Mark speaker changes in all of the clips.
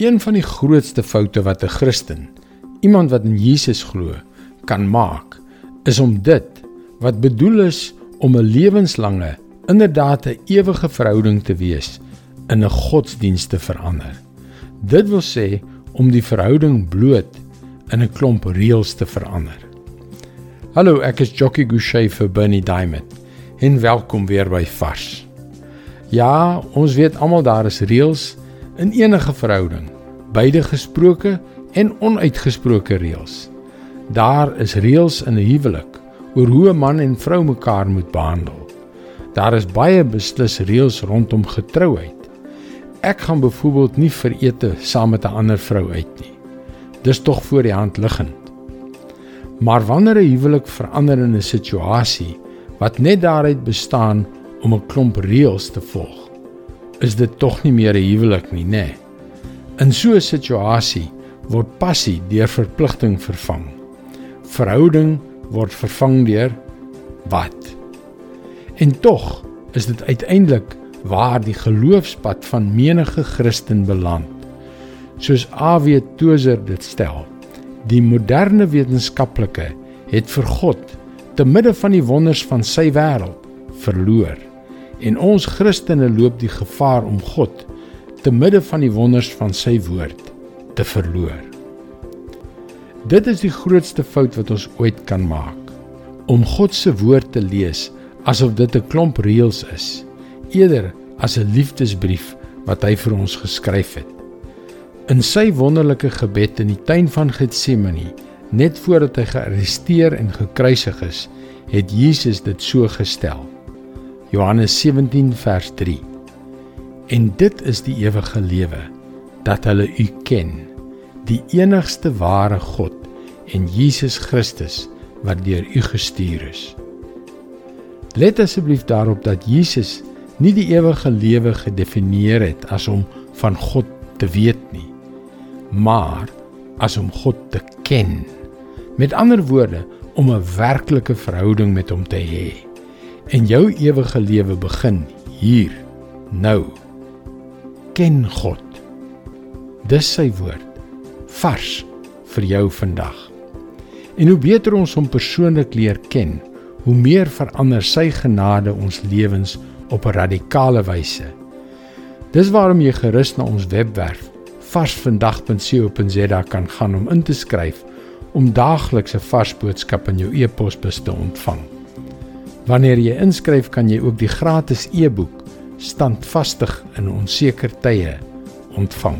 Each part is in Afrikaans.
Speaker 1: Een van die grootste foute wat 'n Christen, iemand wat in Jesus glo, kan maak, is om dit wat bedoel is om 'n lewenslange, inderdaad 'n ewige verhouding te wees, in 'n godsdienst te verander. Dit wil sê om die verhouding bloot in 'n klomp reëls te verander. Hallo, ek is Jockey Gouchee vir Bernie Diamond. En welkom weer by Vars. Ja, ons weet almal daar is reëls in enige verhouding, beide gesproke en onuitgesproke reëls. Daar is reëls in 'n huwelik oor hoe 'n man en vrou mekaar moet behandel. Daar is baie beslis reëls rondom getrouheid. Ek gaan byvoorbeeld nie vir ete saam met 'n ander vrou uit nie. Dis tog voor die hand liggend. Maar wanneer 'n huwelik verander in 'n situasie wat net daaruit bestaan om 'n klomp reëls te volg, is dit tog nie meer 'n huwelik nie, nê? In so 'n situasie word passie deur verpligting vervang. Verhouding word vervang deur wat? En tog is dit uiteindelik waar die geloofspad van menige Christen beland. Soos A.W. Tozer dit stel, die moderne wetenskaplike het vir God te midde van die wonders van sy wêreld verloor. En ons Christene loop die gevaar om God te midde van die wonders van sy woord te verloor. Dit is die grootste fout wat ons ooit kan maak. Om God se woord te lees asof dit 'n klomp reëls is, eerder as 'n liefdesbrief wat hy vir ons geskryf het. In sy wonderlike gebed in die tuin van Getsemane, net voordat hy gearresteer en gekruisig is, het Jesus dit so gestel. Johannes 17 vers 3. En dit is die ewige lewe dat hulle U ken, die enigste ware God en Jesus Christus wat deur U gestuur is. Let asseblief daarop dat Jesus nie die ewige lewe gedefinieer het as om van God te weet nie, maar as om God te ken. Met ander woorde, om 'n werklike verhouding met hom te hê en jou ewige lewe begin hier nou. Ken God. Dis sy woord vars vir jou vandag. En hoe beter ons hom persoonlik leer ken hoe meer verander sy genade ons lewens op 'n radikale wyse. Dis waarom jy gerus na ons webwerf varsvandag.co.za kan gaan om in te skryf om daagliks 'n vars boodskap in jou e-posbus te ontvang Wanneer jy inskryf, kan jy ook die gratis e-boek Standvastig in onseker tye ontvang.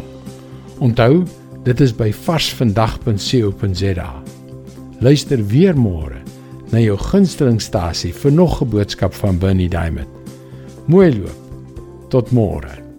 Speaker 1: Onthou, dit is by varsvandag.co.za. Luister weer môre na jou gunstelingstasie vir nog 'n boodskap van Bernie Diamond. Mooi loop. Tot môre.